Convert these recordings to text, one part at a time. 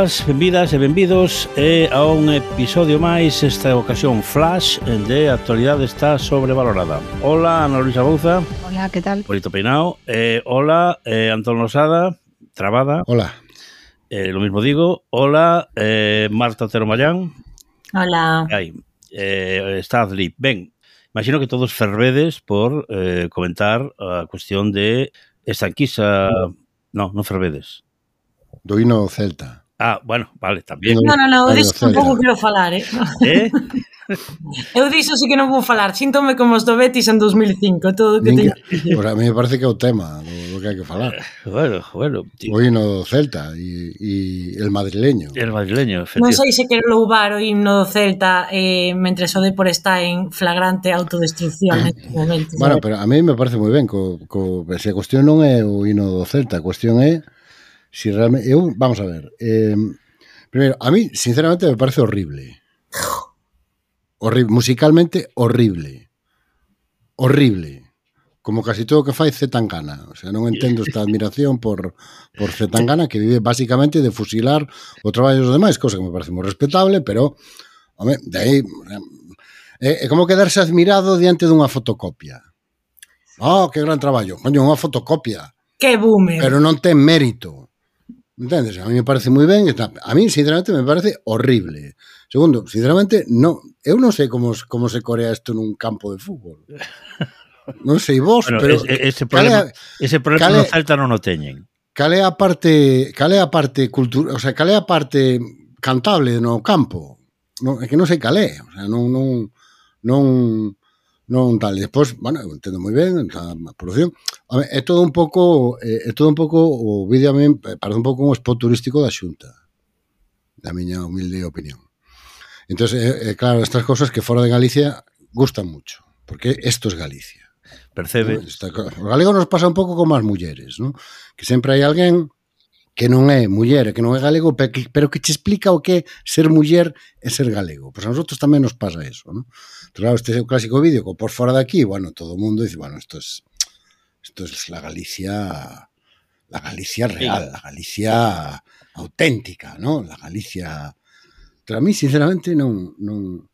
boas, benvidas e benvidos e a un episodio máis esta ocasión flash de actualidade está sobrevalorada. Hola Ana Luisa Bouza. Hola, que tal? Polito Peinao. Eh, hola eh, Antón Losada, Trabada. Hola. Eh, lo mismo digo. Hola eh, Marta Otero Mayán. Hola. Ahí. Eh, está Adli. Ben, imagino que todos fervedes por eh, comentar a cuestión de estanquisa... No, non fervedes. Do hino celta. Ah, bueno, vale, tamén. Non, non, non, eu disso tampouco quero falar, eh? eh? eu disso sí que non vou falar. Síntome como os do Betis en 2005, todo o que teño. Pues a mí me parece que é o tema do, do que hai que falar. Eh, bueno, bueno. Tío. O himno do Celta e, e el madrileño. El madrileño, efectivamente. Non sei se quero louvar o himno do Celta eh, mentre o Depor está en flagrante autodestrucción neste momento. Bueno, ¿sabes? pero a mí me parece moi ben. Co, co, se a cuestión non é o himno do Celta, a cuestión é Si realmente, eu, vamos a ver. Eh, primero, a mí, sinceramente, me parece horrible. horrible musicalmente, horrible. Horrible. Como casi todo o que fai Zetangana. O sea, non entendo esta admiración por, por Zetangana, que vive basicamente de fusilar o traballo dos demais, cosa que me parece moi respetable, pero, home, de aí... É, é como quedarse admirado diante dunha fotocopia. Oh, que gran traballo. Coño, unha fotocopia. Que boomer. Pero non ten mérito. Entendes? A mí me parece moi ben, está, a mí sinceramente me parece horrible. Segundo, sinceramente no, eu non sei como como se corea isto nun campo de fútbol. Non sei vos, bueno, pero ese, problema, cale, ese problema cale, no Celta non o teñen. Cal é a parte, cal é a parte cultura, o sea, cal é a parte cantable no campo. Non, é que non sei cal é, o sea, non non non non tal. Despois, bueno, entendo moi ben a produción, A ver, é todo un pouco eh, é todo un pouco o vídeo a mí parece un pouco un spot turístico da Xunta. Da miña humilde opinión. Entonces, é, é claro, estas cousas que fora de Galicia gustan mucho, porque isto é Galicia. Percebe. Entón, o galego nos pasa un pouco como as mulleres, ¿no? que sempre hai alguén que non é muller, que non é galego, pero que, pero que te explica o que é ser muller e ser galego. Pois a nosotros tamén nos pasa eso, non? Entón, claro, este é o clásico vídeo, co por fora de aquí, bueno, todo o mundo dice, bueno, isto es Esto es la Galicia, la Galicia real, sí. la Galicia auténtica, ¿no? La Galicia... Para mí, sinceramente, non, non,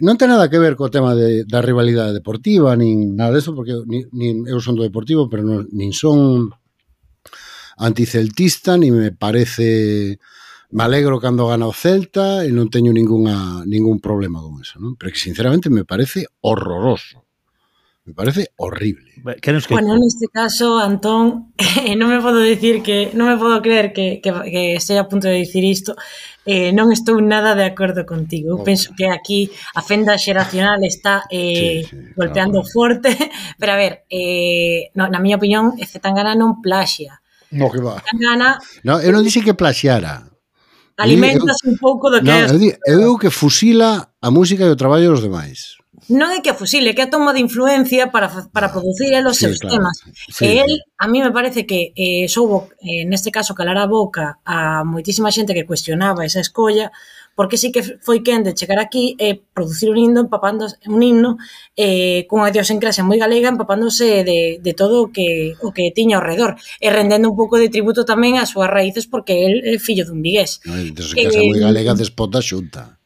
non ten nada que ver co tema de, da rivalidade deportiva, nin nada deso, porque nin, nin, eu son do deportivo, pero non, nin son anticeltista, ni me parece... Me alegro cando gana o Celta e non teño ninguna, ningún problema con eso, non? pero que sinceramente me parece horroroso Me parece horrible. Que nos que... Bueno, neste caso, Antón, eh, non me podo decir que non me podo creer que, que, que estea a punto de dicir isto. Eh, non estou nada de acordo contigo. Eu oh. penso que aquí a fenda xeracional está eh, sí, sí, golpeando claro. forte. Pero a ver, eh, no, na miña opinión, Zetangana non plaxia. No, que va. Zetangana... No, eu non dixen que plaxiara. Alimentas eu, un pouco do que... No, eu, eu que fusila a música e o traballo dos demais non é que a fusile, é que a toma de influencia para, para producir el os sí, seus claro. temas. Sí, e el, a mí me parece que eh, soubo, eh, neste caso, calar a boca a moitísima xente que cuestionaba esa escolla, porque sí que foi quen de chegar aquí e eh, producir un himno empapando un himno eh, cunha idiosincrasia moi galega empapándose de, de todo o que, o que tiña ao redor e rendendo un pouco de tributo tamén as súas raíces porque el é fillo dun vigués. No, idiosincrasia eh, moi galega despota xunta.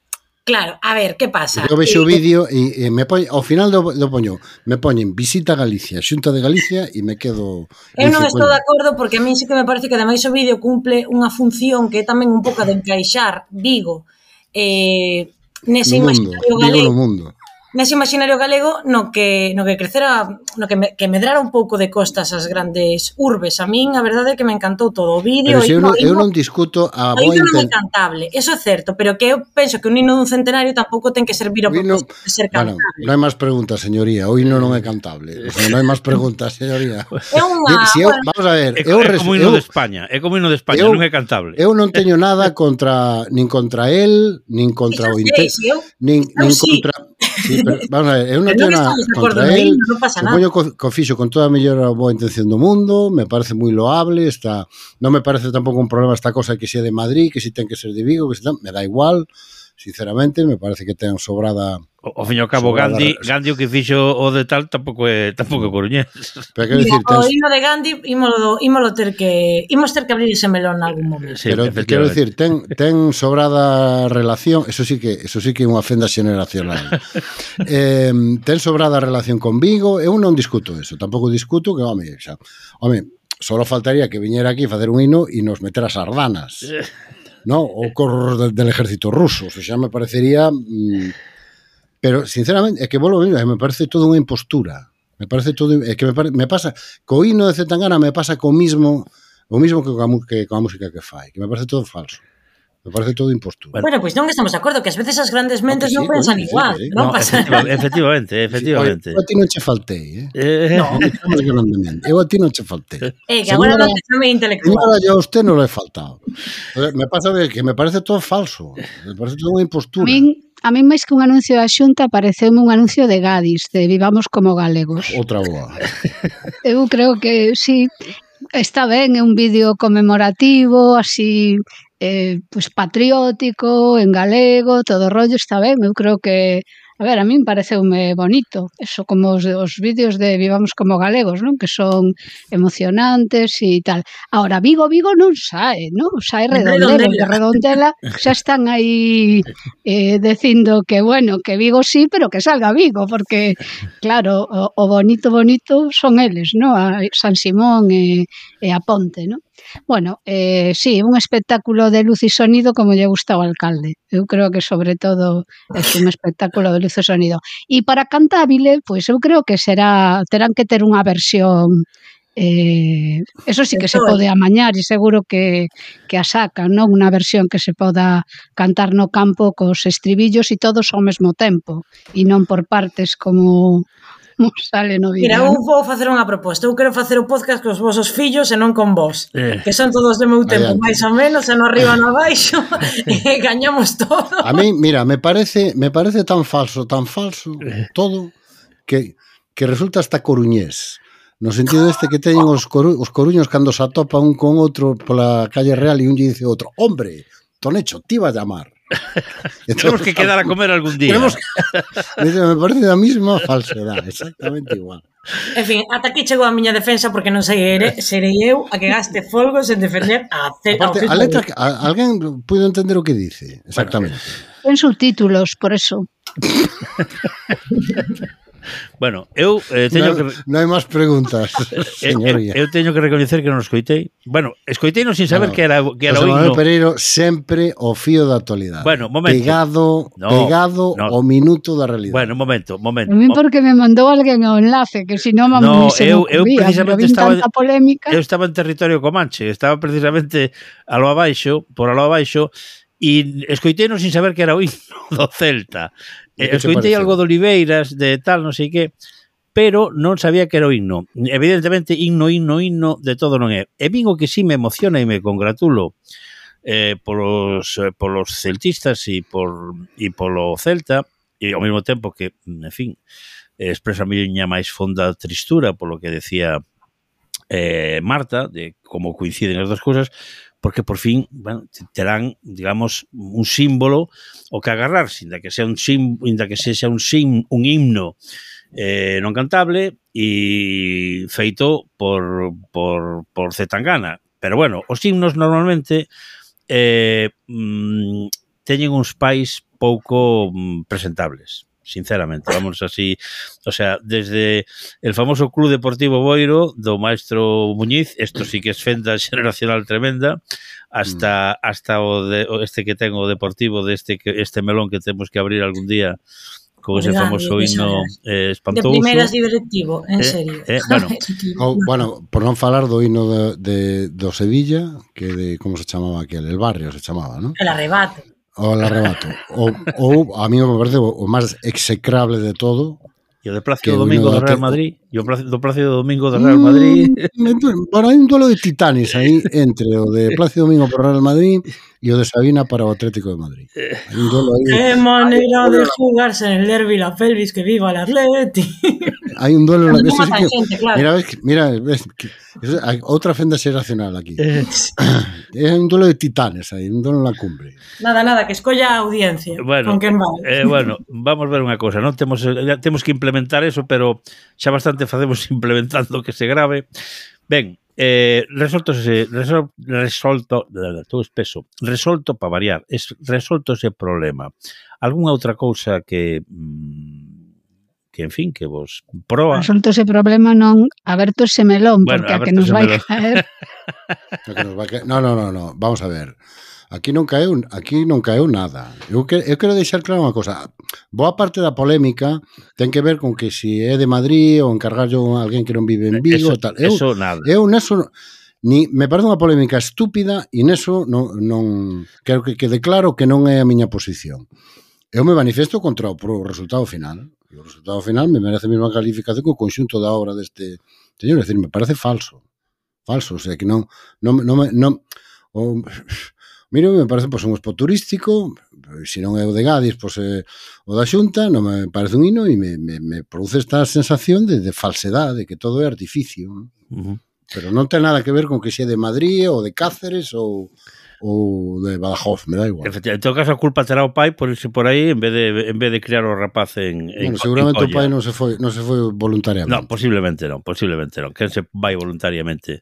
Claro, a ver, que pasa? Eu vexo eh, o vídeo e, e me poño, ao final do, do poño, me poñen visita Galicia, Xunta de Galicia e me quedo... Eu non estou de acordo porque a mí sí que me parece que ademais o vídeo cumple unha función que é tamén un pouco de encaixar Vigo eh, nese no imaginario mundo, galego. Vigo no mundo nese imaginario galego no que no que crecera, no que, me, que medrara un pouco de costas as grandes urbes. A min a verdade é que me encantou todo o vídeo. Pero se eu, no, eu non discuto a boa intención. cantable, eso é certo, pero que eu penso que un himno dun centenario tampouco ten que servir o himno... de ser cantable. Bueno, non hai máis preguntas, señoría. O himno non é cantable. O sea, non hai máis preguntas, señoría. É unha... Si eu, bueno, vamos a ver, é, eu, é como hino de España, é como hino de España, eu, non é cantable. Eu non teño nada contra nin contra el, nin contra o intento, nin, nin contra Sí, pero, vamos a ver, eu non teño nada contra él. Mí, non pasa nada. Co, co fixo con toda a mellor boa intención do mundo, me parece moi loable, está non me parece tampouco un problema esta cosa que se de Madrid, que si ten que ser de Vigo, que se ten, me da igual sinceramente, me parece que ten sobrada O, o fin ao cabo, sobrada, Gandhi, Gandhi o que fixo o de tal tampouco é tampouco é coruñés. Pero quero dicir, O tens, de Gandhi ímolo, ímolo ter que imos ter que abrir ese melón algún momento. Sí, pero quero dicir, ten ten sobrada relación, eso sí que eso sí que é unha fenda xeneracional. eh, ten sobrada relación con Vigo, eu non discuto eso, tampouco discuto que, home, xa, home, solo faltaría que viñera aquí a facer un hino e nos meter as sardanas. no, o corros del, del ejército ruso, o sea, me parecería mm, pero sinceramente é que volvo a me parece todo unha impostura. Me parece todo é que me, pare, me pasa co hino de Zetangana me pasa co mismo o mismo que coa, que coa música que fai, que me parece todo falso. Me parece todo impostura. Bueno, pois pues non estamos de acordo, que ás veces as grandes mentes sí, non pensan igual, sí. non no, pasa. Efectivamente, efectivamente. Sí, eu a ti non che faltei, eh? eh. No, eu a ti non che faltei. Eh, que agora non te chame intelectual. Señora, yo a usted non le he faltado. Me pasa de que me parece todo falso, me parece todo unha impostura. A min, a min máis que un anuncio da Xunta pareceume un anuncio de Gadis, de Vivamos como galegos. Outra boa. Eu creo que sí, está ben, é un vídeo conmemorativo, así eh, pois patriótico, en galego, todo o rollo está ben, eu creo que A ver, a min pareceume eh, bonito, eso como os, os vídeos de Vivamos como galegos, non? Que son emocionantes e tal. Ahora, Vigo, Vigo non sae, non? Sae redondela, que redondela xa están aí eh, dicindo que, bueno, que Vigo sí, pero que salga Vigo, porque, claro, o, o bonito, bonito son eles, non? A San Simón e, e a Ponte, non? Bueno, eh, sí, un espectáculo de luz e sonido como lle gusta ao alcalde. Eu creo que sobre todo é un espectáculo de luz e sonido. E para Cantabile, pois eu creo que será terán que ter unha versión Eh, eso sí que se pode amañar e seguro que, que a sacan, non? Unha versión que se poda cantar no campo cos estribillos e todos ao mesmo tempo e non por partes como non sale no vídeo. Mira, eu vou facer unha proposta. Eu quero facer o podcast cos vosos fillos e non con vos. Eh, que son todos do meu tempo, máis ou menos, e no arriba eh. no e gañamos todo. A mí, mira, me parece, me parece tan falso, tan falso, eh. todo, que, que resulta hasta coruñés. No sentido este que teñen ah. os, coru os coruños cando se atopa un con outro pola calle real e un lle dice outro, hombre, Tonecho, ti vas a llamar. Entonces, tenemos que quedar a comer algún día. Tenemos que... Me parece la misma falsedad, exactamente igual. En fin, ata aquí chegou a miña defensa porque non sei ere, serei eu a que gaste folgos en defender a C Aparte, a, a letra, a, alguén puido entender o que dice, exactamente. Bueno, en subtítulos, por eso. Bueno, eu eh, teño no, que... Non hai máis preguntas, eh, eh, señoría. Eu, eu teño que recoñecer que non escoitei. Bueno, escoitei non sin saber no, que era, que era o himno. Pereiro sempre o fío da actualidade. Bueno, momento. Pegado, no, pegado no. o minuto da realidade. Bueno, momento, momento. A mí porque me mandou alguén o enlace, que si non no, se eu, eu precisamente estaba, polémica. Eu estaba en territorio comanche, estaba precisamente a lo abaixo, por a lo abaixo, e escoitei non sin saber que era o himno do Celta. Eh, e escoitei algo do Oliveiras, de tal, non sei que, pero non sabía que era o himno. Evidentemente, himno, himno, himno, de todo non é. E vin o que sí me emociona e me congratulo eh, polos, eh, polos celtistas e, por, e polo Celta, e ao mesmo tempo que, en fin, expresa a miña máis fonda tristura polo que decía eh, Marta, de como coinciden as dúas cousas, porque por fin bueno, terán, digamos, un símbolo o que agarrar, inda que sea un sim, inda que sexa un sim, un himno eh, non cantable e feito por, por, por Zetangana. Pero bueno, os himnos normalmente eh, mm, teñen uns pais pouco mm, presentables sinceramente, vamos así, o sea, desde el famoso Club Deportivo Boiro do maestro Muñiz, isto sí que es fenda generacional tremenda, hasta mm. hasta o, de, o este que tengo o deportivo deste de este melón que temos que abrir algún día con ese famoso himno eh, espantoso. De primeiras directivo, en eh, serio. Eh, bueno. o, bueno, por non falar do himno de, de, do Sevilla, que de como se chamaba aquel, el barrio se chamaba, ¿no? El arrebato. O el arrebato. O, ou a mí me parece o, o máis execrable de todo. E o de Plácido Domingo do Real Madrid. E o do Plácido Domingo do Real mm, Madrid. Mm, bueno, hai un duelo de titanes aí entre o de Plácido Domingo por Real Madrid e o de Sabina para o Atlético de Madrid. Eh, Hai un duelo aí. Que maneira de jugarse en el derbi la pelvis que viva el Atleti. Hai un duelo no, que, sí que... Claro. Mira, ves, mira, ves, que... outra fenda xeracional aquí. Eh, é un duelo de titanes aí, un duelo na cumbre. Nada, nada, que escolla a audiencia. Bueno, con quen vale. eh, bueno, vamos ver unha cousa, non temos eh, temos que implementar eso, pero xa bastante facemos implementando que se grave. Ben, Eh, resoltose, resol, resolto, todo espeso, resolto para variar, es, resolto ese problema. Algúnha outra cousa que mm, que en fin, que vos proa. Resolto ese problema non aberto ese melón, bueno, porque a que nos vai melón. caer. que nos vai caer. No, no, no, no, vamos a ver. Aquí non caeu, aquí non caeu nada. Eu, que, eu quero deixar claro unha cosa. Boa parte da polémica ten que ver con que se si é de Madrid ou encargallo a alguén que non vive en eh, Vigo eso, tal. Eu, eso nada. Eu neso ni me parece unha polémica estúpida e neso non, non quero que quede claro que non é a miña posición. Eu me manifesto contra o, pro resultado final. E o resultado final me merece a mesma calificación que o conxunto da obra deste señor. É dicir, me parece falso. Falso, o sea, que non... non, non, non o, Miro, me parece pois, un spot turístico, se non é o de Gadis, pois é o da Xunta, non me parece un hino e me, me, me produce esta sensación de, de falsedade, que todo é artificio. Non? Uh -huh. Pero non ten nada que ver con que xe de Madrid ou de Cáceres ou ou de Badajoz, me da igual. Efectivamente, en todo caso a culpa terá o pai por irse por aí en vez de en vez de criar o rapaz en, en bueno, seguramente en o pai non se foi non se foi voluntariamente. Non, posiblemente non, posiblemente non. Quen se vai voluntariamente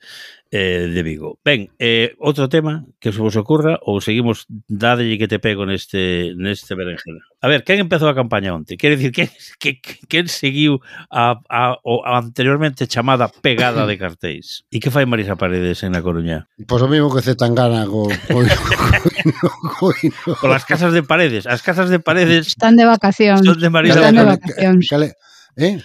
eh, de Vigo. Ben, eh, outro tema que vos ocurra ou seguimos dadelle que te pego neste neste berenjena. A ver, quen empezou a campaña onte? Quer dicir, quen, que, quen seguiu a, a, a anteriormente chamada pegada de cartéis? E que fai Marisa Paredes en A Coruña? Pois pues o mesmo que Zetangana co, co, co, co, co, as casas de paredes. As casas de paredes... Están de vacacións. Son de Marisa Están de vacacións. Cale, eh?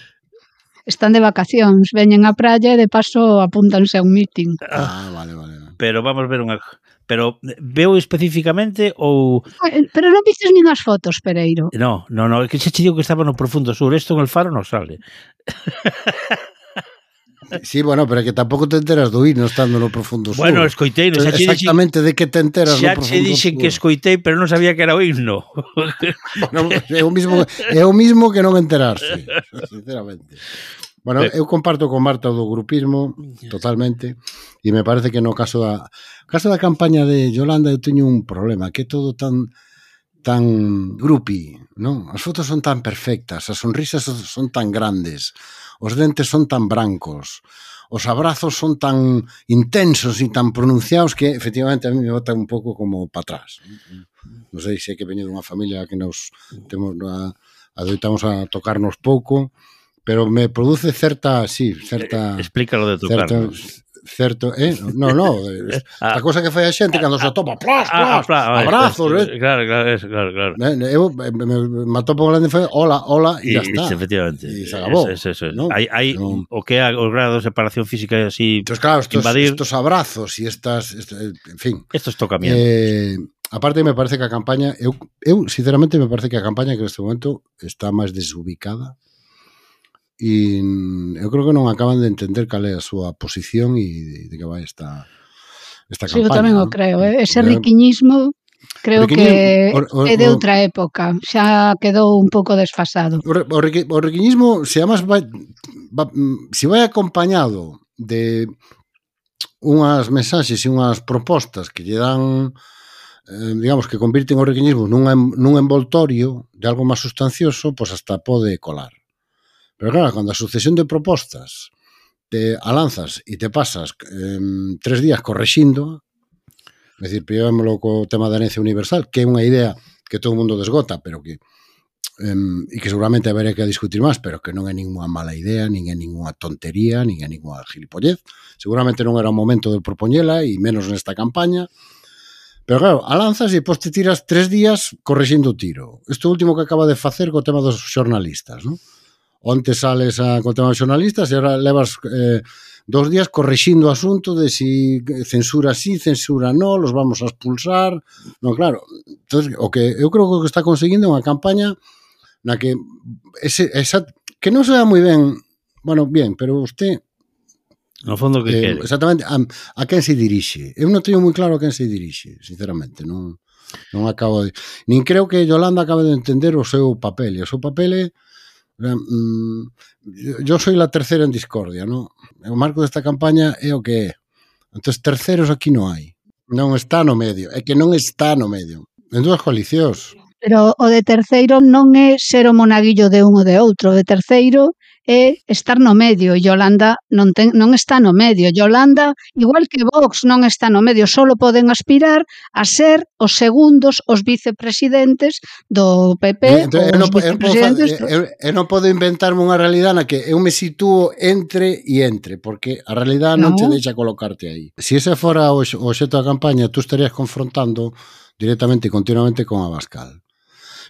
están de vacacións, veñen á praia e de paso apúntanse a un meeting. Ah, vale, vale. Pero vamos ver unha pero veo especificamente ou ah, eh, Pero non vistes nin as fotos, Pereiro. No, no, no, que xa che digo que estaba no profundo sur, isto en el faro non sale. Sí, bueno, pero que tampouco te enteras do hino estando no profundo sur. Bueno, escoitei, no, xa Exactamente dixen, de que te enteras xa no profundo dixen sur. dixen que escoitei, pero non sabía que era o himno. Bueno, é o mismo, é o mismo que non enterarse, sinceramente. Bueno, eu comparto con Marta o do grupismo totalmente e me parece que no caso da caso da campaña de Yolanda eu teño un problema, que é todo tan tan grupi, non? As fotos son tan perfectas, as sonrisas son tan grandes, Os dentes son tan brancos, os abrazos son tan intensos e tan pronunciados que efectivamente a mí me bota un pouco como para atrás. Non sei se é que veño dunha familia que nos temos a, adoitamos a tocarnos pouco, pero me produce certa, sí, certa... Explícalo de tocarnos. Certa, certo, eh? No, no, eh, ah. a cousa que fai a xente cando se toma plas, ah, ah, plas, eh, abrazos, eh, eh? Claro, claro, eso, claro, claro. Eu me, me atopo grande foi hola, hola e ya está. Efectivamente. E se acabou. Eso, eso, eso. ¿no? Hai, hai no. o que é o grado de separación física e así Entonces, claro, estos, invadir. estos abrazos e estas, estos, en fin. Estos tocamientos. Eh, aparte me parece que a campaña eu, eu sinceramente me parece que a campaña que neste momento está máis desubicada e eu creo que non acaban de entender cal é a súa posición e de que vai esta esta campaña. Sí, eu tamén o creo, eh? ese riquiñismo Creo que o, o, é de outra época, xa quedou un pouco desfasado. O, o, o riquiñismo, se además vai, va, se vai acompañado de unhas mensaxes e unhas propostas que lle dan eh, digamos que convirten o riquiñismo nun, nun envoltorio de algo máis sustancioso, pois hasta pode colar. Pero claro, cando a sucesión de propostas te alanzas e te pasas eh, tres días correxindo, é dicir, pillámoslo co tema da herencia universal, que é unha idea que todo o mundo desgota, pero que um, e que seguramente haberá que discutir máis, pero que non é ninguna mala idea, nin é ninguna tontería, nin é ninguna gilipollez. Seguramente non era o momento de propoñela e menos nesta campaña. Pero claro, alanzas e depois te tiras tres días correxindo o tiro. Isto último que acaba de facer co tema dos xornalistas, non? onte sales a contra os xornalistas e agora levas eh, dos días correxindo o asunto de si censura sí, censura no, los vamos a expulsar. No, claro, entonces, o que eu creo que o que está conseguindo é unha campaña na que ese, esa, que non se dá moi ben, bueno, bien, pero usted No fondo que eh, quere. Exactamente, a, a quen se dirixe. Eu non teño moi claro a quen se dirixe, sinceramente, non non acabo de... Nin creo que Yolanda acabe de entender o seu papel. E o seu papel é Mm, yo soy la terceira en discordia, non? O marco desta campaña é o que é. Entonces, terceros aquí non hai. Non está no medio. É que non está no medio. En dúas coalicións. Pero o de terceiro non é ser o monaguillo de un ou de outro. O de terceiro é estar no medio e Yolanda non, ten, non está no medio. Yolanda, igual que Vox, non está no medio, solo poden aspirar a ser os segundos os vicepresidentes do PP. Eh, entón, eu, non, vicepresidentes... Eu, eu, eu non podo inventarme unha realidade na que eu me sitúo entre e entre, porque a realidade non, non te deixa colocarte aí. Se si ese fora o, o xeto da campaña, tú estarías confrontando directamente e continuamente con Abascal.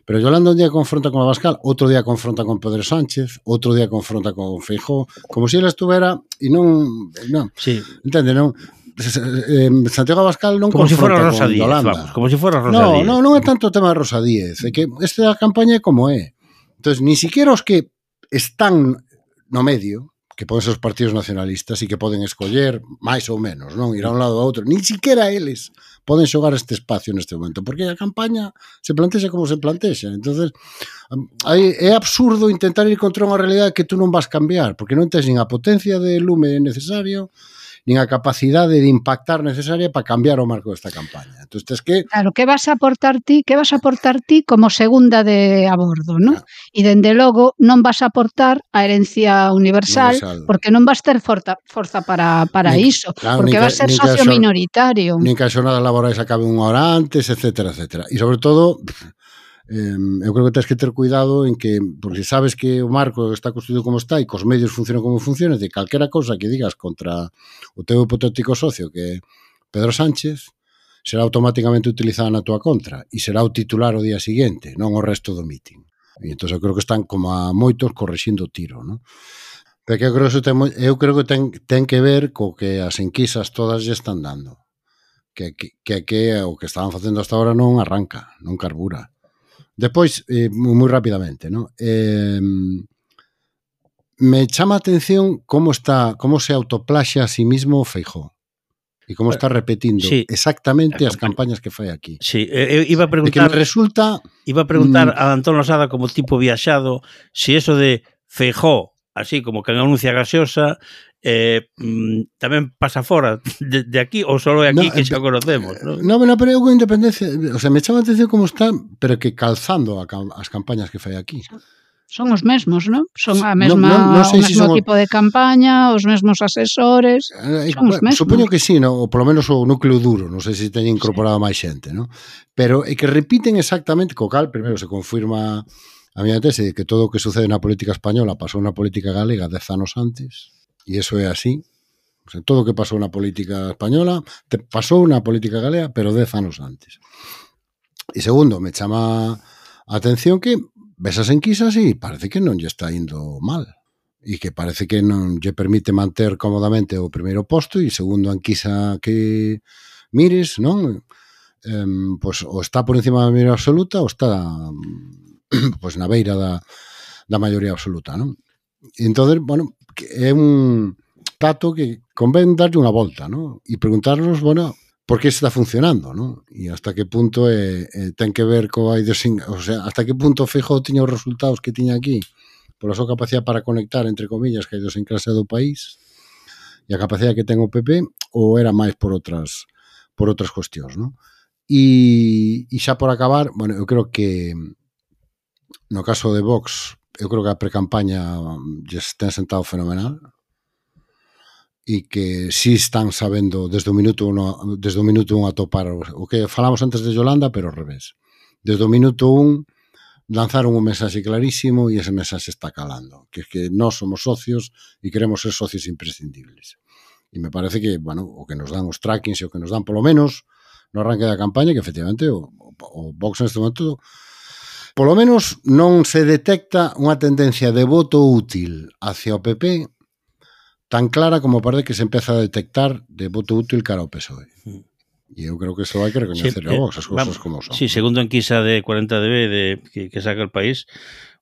Pero Yolanda un día confronta con Abascal, outro día confronta con Pedro Sánchez, outro día confronta con Feijó, como se si ela estuvera e non, non. Sí. Entende, non? Santiago Abascal non como confronta si fora Rosa Díez, vamos, como se si fora Rosa no, Díez. No, non é tanto o tema de Rosa Díez, é que esta campaña é como é. Entonces, ni siquiera os que están no medio, que poden ser os partidos nacionalistas e que poden escoller máis ou menos, non ir a un lado ou a outro, nin siquiera eles poden xogar este espacio neste momento, porque a campaña se plantexa como se plantexa. Entonces, hai, é absurdo intentar ir contra unha realidade que tú non vas cambiar, porque non tens nin a potencia de lume necesario, nin a capacidade de impactar necesaria para cambiar o marco desta campaña. Entón, tes que... Claro, que vas a aportar ti, que vas a aportar ti como segunda de a bordo, non? Claro. E dende logo non vas a aportar a herencia universal, universal. porque non vas ter forza, forza para, para nin, iso, claro, porque vas ser socio minoritario. Nin que as xornadas laborais acaben unha hora antes, etcétera, etcétera. E sobre todo, pff, eh, eu creo que tens que ter cuidado en que, porque se sabes que o marco está construído como está e cos medios funcionan como funcionan, de calquera cousa que digas contra o teu hipotético socio que Pedro Sánchez, será automáticamente utilizada na túa contra e será o titular o día seguinte, non o resto do mitin. E entón eu creo que están como a moitos correxindo o tiro, non? Porque eu creo que, ten, eu creo que ten, ten que ver co que as enquisas todas lle están dando. Que, que, que, que o que estaban facendo hasta ahora non arranca, non carbura. Depois, eh, moi rapidamente, ¿no? eh, me chama a atención como está, como se autoplaxa a sí mismo o Feijó. E como eh, está repetindo sí. exactamente as campañas que fai aquí. Sí, eu iba a preguntar... E que me resulta... Iba a preguntar mm, a Antón Losada como tipo viaxado se si eso de Feijó, así como que anuncia gaseosa, eh, mm, tamén pasa fora de, de aquí ou só é aquí no, que xa eh, conocemos non, no, no, pero eu con independencia o sea, me chama a atención como está pero que calzando a, as campañas que fai aquí son os mesmos, non? Son a mesma, no, no, no sei o mesmo si son... tipo de campaña, os mesmos asesores, eh, eh son os mesmos. Supoño que sí, no? ou polo menos o núcleo duro, non sei se teñen incorporado sí. máis xente, non? Pero é que repiten exactamente, co cal, primeiro se confirma a miña tese de que todo o que sucede na política española pasou na política galega dez anos antes, E iso é así. O sea, todo o que pasou na política española, te pasou na política galega, pero dez anos antes. E segundo, me chama a atención que ves as enquisas e parece que non lle está indo mal e que parece que non lle permite manter cómodamente o primeiro posto e segundo a enquisa que mires, non? Eh, pois o está por encima da maioría absoluta ou está pois na beira da, da maioría absoluta, non? E entón, bueno, é un dato que convén darlle unha volta, ¿no? E preguntarnos, bueno, por que está funcionando, ¿no? E hasta que punto é, eh, ten que ver co idiosing... O sea, hasta que punto Feijó tiña os resultados que tiña aquí pola súa capacidade para conectar, entre comillas, que a idiosincrasia do país e a capacidade que ten o PP ou era máis por outras por outras cuestións, ¿no? E, e xa por acabar, bueno, eu creo que no caso de Vox eu creo que a precampaña lles ten sentado fenomenal e que si sí están sabendo desde o minuto uno, desde o minuto un atopar o que falamos antes de Yolanda, pero ao revés. Desde o minuto un lanzaron un mensaxe clarísimo e ese mensaxe está calando, que é que nós somos socios e queremos ser socios imprescindibles. E me parece que, bueno, o que nos dan os trackings e o que nos dan polo menos no arranque da campaña, que efectivamente o, o Vox neste momento Polo menos non se detecta unha tendencia de voto útil hacia o PP tan clara como parece que se empeza a detectar de voto útil cara ao PSOE. Mm. E eu creo que eso hai que recoñecerlo sí, eh, vos, as cousas como son. Sí, segundo a enquisa de 40DB de, que, que saca o país,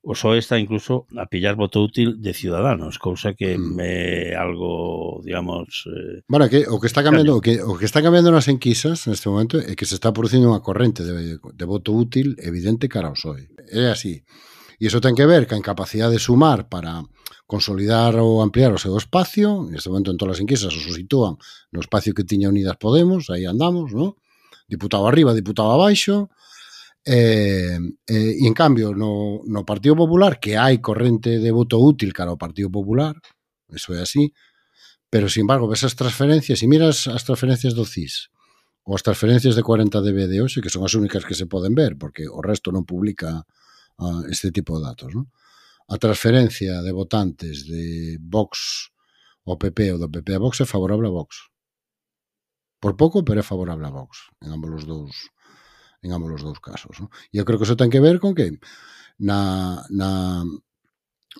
o PSOE está incluso a pillar voto útil de Ciudadanos, cousa que mm. me algo, digamos... Eh, bueno, que, o que está cambiando o que, o que está cambiando nas enquisas neste momento é que se está producindo unha corrente de, de voto útil evidente cara ao PSOE. É así. E iso ten que ver ca incapacidade de sumar para consolidar ou ampliar o seu espacio, neste momento en todas as enquisas os sitúan no espacio que tiña Unidas Podemos, aí andamos, non? Diputado arriba, diputado abaixo, Eh, eh, e en cambio no, no Partido Popular que hai corrente de voto útil cara ao Partido Popular eso é así pero sin embargo ves as transferencias e miras as transferencias do CIS ou as transferencias de 40 dB de hoxe que son as únicas que se poden ver porque o resto non publica uh, este tipo de datos non? a transferencia de votantes de Vox ao PP ou do PP a Vox é favorable a Vox por pouco pero é favorable a Vox en ambos os dous en ambos os dous casos. ¿no? E eu creo que eso ten que ver con que na, na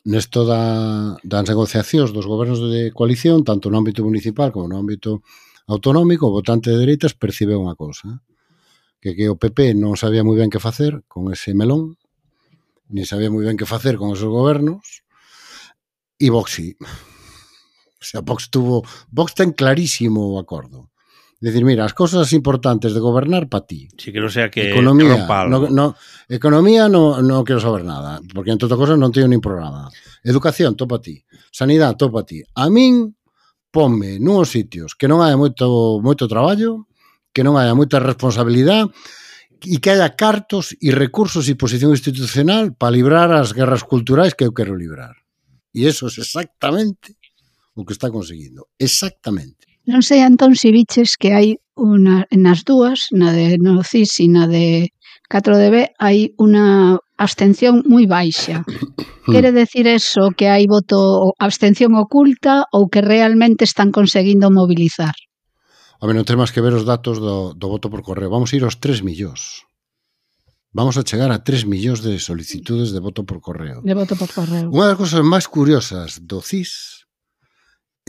nesto da, das negociacións dos gobernos de coalición, tanto no ámbito municipal como no ámbito autonómico, o votante de dereitas percibe unha cousa, que que o PP non sabía moi ben que facer con ese melón, nin sabía moi ben que facer con esos gobernos, e Vox sí. O sea, Vox tuvo, Vox ten clarísimo o acordo. Decir, mira, as cousas importantes de gobernar para ti. Si que non sea que economía, no, no, economía no, no quero saber nada, porque entre outras cosas non teño nin programa. Educación, topa ti. Sanidade, topa ti. A min, ponme nunos sitios que non haya moito, moito traballo, que non haya moita responsabilidade e que haya cartos e recursos e posición institucional para librar as guerras culturais que eu quero librar. E eso é exactamente o que está conseguindo. Exactamente. Non sei, Antón, se biches que hai una, nas dúas, na de Nocis e na de 4DB, hai unha abstención moi baixa. Quere decir eso que hai voto abstención oculta ou que realmente están conseguindo mobilizar? A ver, non temos que ver os datos do, do voto por correo. Vamos a ir aos 3 millóns vamos a chegar a 3 millóns de solicitudes de voto por correo. De voto por correo. Unha das cousas máis curiosas do CIS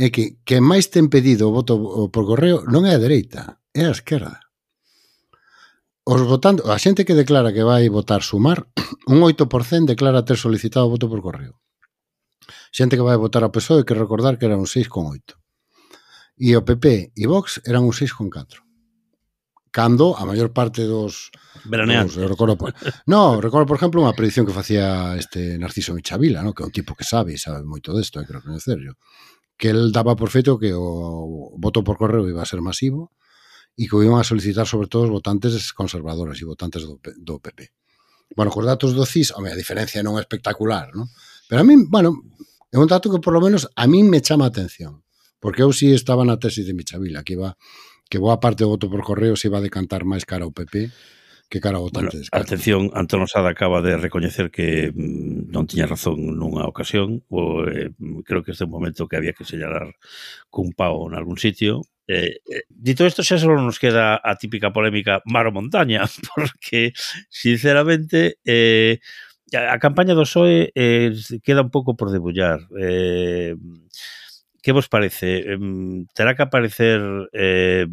é que quen máis ten pedido o voto por correo non é a dereita, é a esquerda. Os votando, a xente que declara que vai votar sumar, un 8% declara ter solicitado o voto por correo. Xente que vai votar a PSOE que recordar que era un 6,8. E o PP e Vox eran un 6,4 cando a maior parte dos veraneantes. Dos, recordo, por, no, recordo por exemplo unha predición que facía este Narciso Michavila, no, que é un tipo que sabe, sabe moito desto, hai que recoñecerlo que el daba por feito que o voto por correo iba a ser masivo e que o iban a solicitar sobre todo os votantes conservadores e votantes do, do PP. Bueno, cos datos do CIS, home, a diferencia non é espectacular, non? Pero a mí, bueno, é un dato que por lo menos a mí me chama a atención, porque eu si sí estaba na tesis de Michavila, que iba que boa parte do voto por correo se iba a decantar máis cara ao PP que cara votantes. Bueno, atención, Antón Osada acaba de recoñecer que mm, non tiña razón nunha ocasión, o, eh, creo que este é un momento que había que señalar cun pao en algún sitio, Eh, eh, dito isto, xa só nos queda a típica polémica mar ou montaña, porque, sinceramente, eh, a, a campaña do PSOE eh, queda un pouco por debullar. Eh, que vos parece? Eh, terá que aparecer... Eh,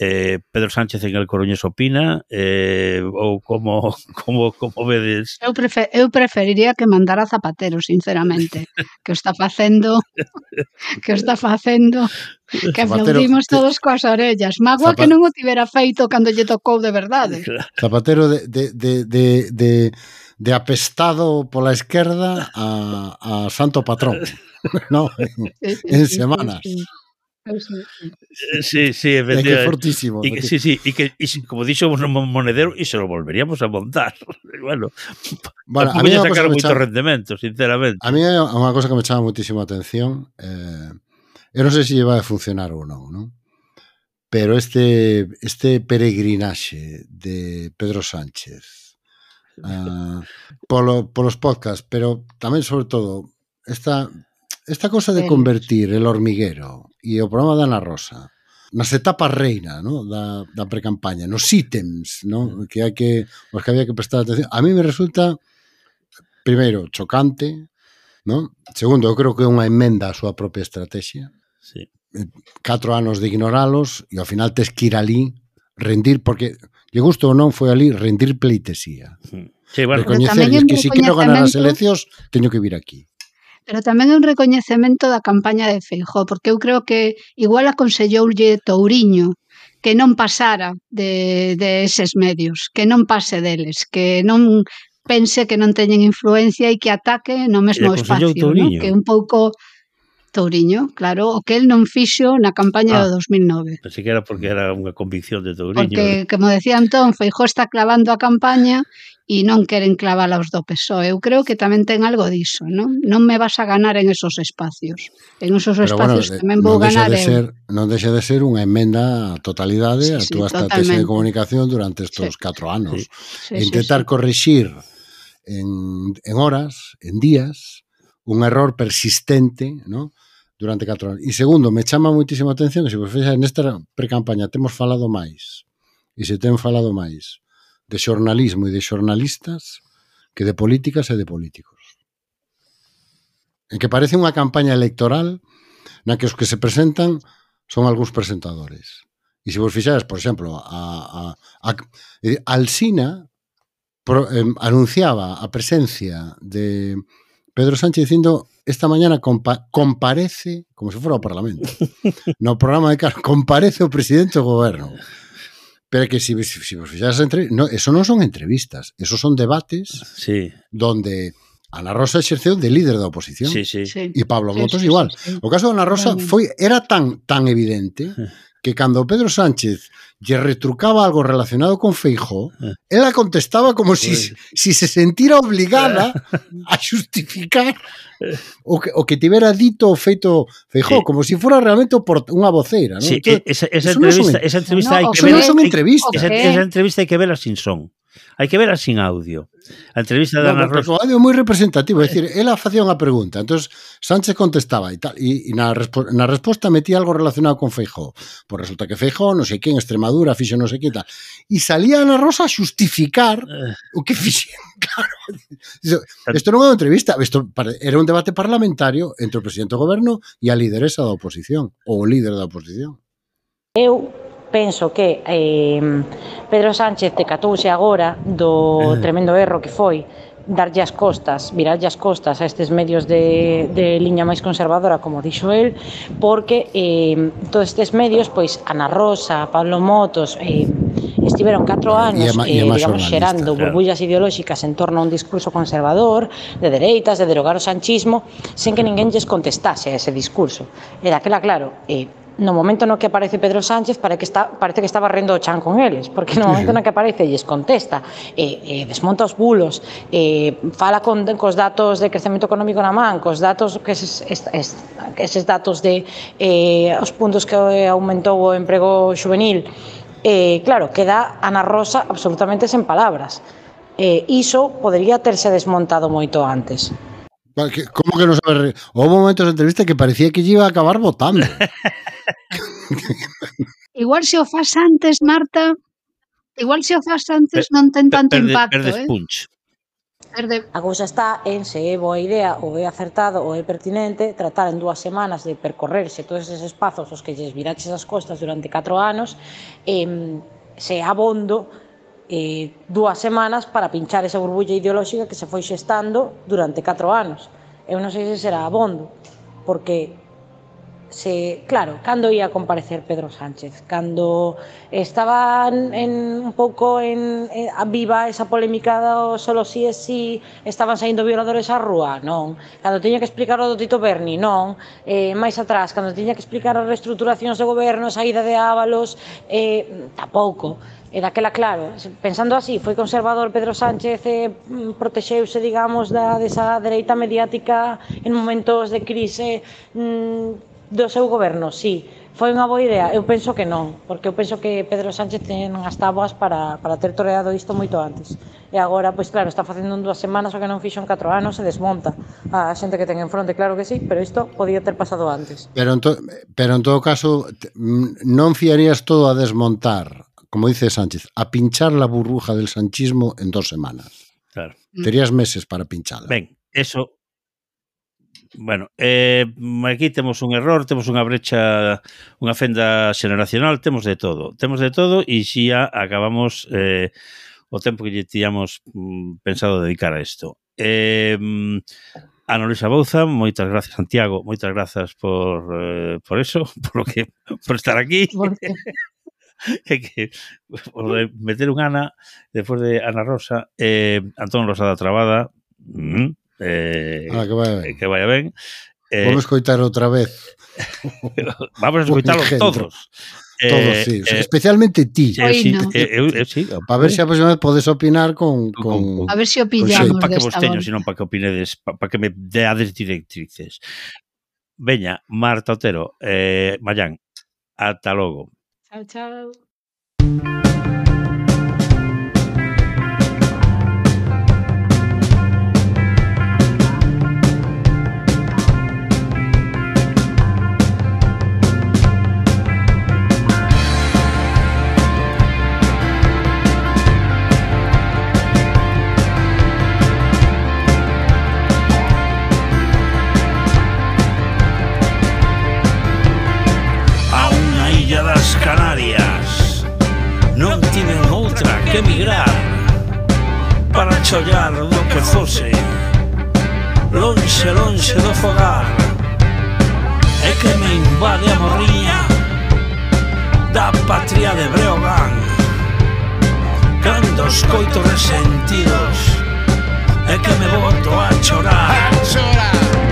eh, Pedro Sánchez en El Coruñés opina eh, ou como como como vedes? Eu prefer, eu preferiría que mandara Zapatero, sinceramente, que o está facendo que o está facendo que Zapatero, aplaudimos todos coas orellas. Magua Zapa... que non o tivera feito cando lle tocou de verdade. Zapatero de de de de, de de apestado pola esquerda a, a santo patrón, no, en, en semana. Eh, sí, sí, efectivamente. É que fortísimo. E que, sí, sí, e que, y, como dixo o Monedero, e se lo volveríamos a montar. bueno, bueno a mí sacar moito chama... rendemento, sinceramente. A mí é unha cosa que me chama moitísimo a atención. Eh, eu non sei se lleva a funcionar ou non, non? Pero este, este peregrinaxe de Pedro Sánchez ah, uh, polo, polos podcasts, pero tamén sobre todo esta Esta cousa de convertir el hormiguero e o programa da Ana Rosa nas etapas reina no? da, da precampaña, nos ítems no? que hai que, os que había que prestar atención. A mí me resulta, primeiro, chocante, no? segundo, eu creo que é unha emenda á súa propia estrategia. Sí. Eh, catro anos de ignoralos e ao final tes que ir ali rendir, porque lle gusto ou non foi ali rendir pleitesía. Sí. Sí, bueno. Recoñecerles que se si quero ganar as eleccións teño que vir aquí. Pero tamén é un recoñecemento da campaña de Feijó, porque eu creo que igual aconselloulle Touriño que non pasara de, de eses medios, que non pase deles, que non pense que non teñen influencia e que ataque no mesmo espacio, Touriño. no? que un pouco Touriño, claro, o que el non fixo na campaña ah, do 2009. Pensei que era porque era unha convicción de Touriño. Porque, como decía Antón, Feijó está clavando a campaña e non queren clavala os do PSOE. Eu creo que tamén ten algo diso, non? Non me vas a ganar en esos espacios. En esos Pero espacios bueno, tamén vou non ganar de ser. Non deixa de ser unha enmenda a totalidade sí, a túa sí, estrategia de comunicación durante estes sí. 4 anos. Sí, sí, Intentar sí, sí. corrixir en, en horas, en días, un error persistente, ¿no? durante catro anos. E segundo, me chama moitísima atención que se vos fixas nesta precampaña temos falado máis e se ten falado máis de xornalismo e de xornalistas que de políticas e de políticos. En que parece unha campaña electoral na que os que se presentan son algúns presentadores. E se vos fixades, por exemplo, a, a, a, a Alsina pro, eh, anunciaba a presencia de Pedro Sánchez dicindo esta mañana compa comparece, como se fora ao Parlamento, no programa de Carlos, comparece o presidente do goberno. Pero que se si, si vos fixades, entre, no, eso non son entrevistas, eso son debates sí. donde Ana Rosa exerceu de líder da oposición. Sí, sí. E Pablo sí, Motos sí, igual. Sí, sí, sí. O caso de Ana Rosa foi era tan tan evidente que cando Pedro Sánchez lle retrucaba algo relacionado con Feijó, eh. ela contestaba como si, si se sentira obligada a justificar o que, o que tivera dito o feito Feijó, sí. como si fora realmente unha voceira. ¿no? Sí, Entonces, esa, esa, entrevista, no esa entrevista no, hai que ver... Esa, esa entrevista hai que verla sin son. Hai que ver sin audio. A entrevista de Ana Rosa... O audio é moi representativo, é dicir, ela facía unha pregunta, entonces Sánchez contestaba e tal, e, e na, respo na resposta metía algo relacionado con Feijó. Pois resulta que Feijó, non sei que, en Extremadura, fixo non sei que tal. E salía Ana Rosa a justificar eh. o que fixen. Claro. Isto non é unha entrevista, isto era un debate parlamentario entre o presidente do goberno e a lideresa da oposición, ou o líder da oposición. Eu penso que eh, Pedro Sánchez decatouse agora do tremendo erro que foi darlle as costas, virarlle as costas a estes medios de, de liña máis conservadora, como dixo el, porque eh, todos estes medios, pois Ana Rosa, Pablo Motos, eh, estiveron 4 anos e, e, eh, digamos, xerando claro. burbullas ideolóxicas en torno a un discurso conservador de dereitas, de derogar o sanchismo, sen que ninguén lles contestase a ese discurso. E daquela, claro, eh, no momento no que aparece Pedro Sánchez para que está, parece que estaba rendo o chan con eles, porque no momento no que aparece lles contesta, eh, eh, desmonta os bulos, eh, fala con, cos datos de crecemento económico na man, cos datos que es, es, es, eses datos de eh, os puntos que aumentou o emprego juvenil, eh, claro, queda Ana Rosa absolutamente sen palabras. Eh, iso podería terse desmontado moito antes. ¿Cómo que no sabes? Hubo momentos de entrevista que parecía que iba a acabar votando. Igual se o fas antes, Marta, igual se o fas antes per, non ten tanto perde, impacto. Perdes eh? punch. Perde. A cousa está en se é boa idea ou é acertado ou é pertinente tratar en dúas semanas de percorrerse todos eses espazos os que lles viraches as costas durante 4 anos e eh, se abondo eh, dúas semanas para pinchar esa burbulla ideolóxica que se foi xestando durante 4 anos. Eu non sei se será abondo, porque se, claro, cando ia a comparecer Pedro Sánchez, cando estaban en un pouco en, en a viva esa polémica do solo si é si estaban saindo violadores á rúa, non. Cando tiña que explicar o do Tito Berni, non. Eh, máis atrás, cando tiña que explicar as reestruturacións do goberno, a saída de Ábalos, eh, tampouco. E daquela, claro, pensando así, foi conservador Pedro Sánchez e mm, protexeuse, digamos, da desa dereita mediática en momentos de crise mm, do seu goberno, sí. Foi unha boa idea? Eu penso que non, porque eu penso que Pedro Sánchez ten as táboas para, para ter toreado isto moito antes. E agora, pois claro, está facendo en dúas semanas o que non fixo en 4 anos e desmonta a xente que ten en fronte, claro que sí, pero isto podía ter pasado antes. Pero en, to, pero en todo caso, mm, non fiarías todo a desmontar como dice Sánchez, a pinchar la burbuja del sanchismo en dos semanas. Claro. Mm. Terías meses para pinchala. Ben, eso... Bueno, eh, aquí temos un error, temos unha brecha, unha fenda xeneracional, temos de todo. Temos de todo e xa acabamos eh, o tempo que lle tíamos mm, pensado dedicar a isto. Eh, Ana Luisa Bouza, moitas gracias Santiago, moitas grazas por eh, por eso, por lo que por estar aquí. é que o de meter un Ana despois de Ana Rosa eh, Antón Rosada Trabada mm, eh, ah, que vaya ben, que vaya ben eh, vamos coitar outra vez vamos a escoitalos todos Todos, eh, sí. Eh, Especialmente ti. Eh, sí, no. eh, eu, eu, sí, para ver se a próxima vez podes opinar con, con... A ver se si opinamos. Non para que vos teño, senón para que opinedes, para pa que me deades directrices. Veña, Marta Otero, eh, Mayán, ata logo. Chao, chao. fose Lonxe, lonxe do fogar. E que me invade a morriña Da patria de Breogán. Cando escoito resentidos E que me boto a chorar. A chorar.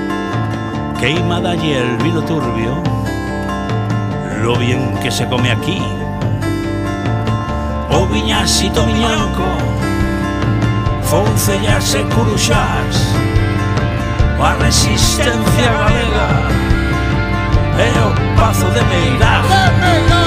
queima y el vino turbio, lo bien que se come aquí. O viñasito miñanco, foncellas e curuxás, a resistencia galega e o pazo de Meirás.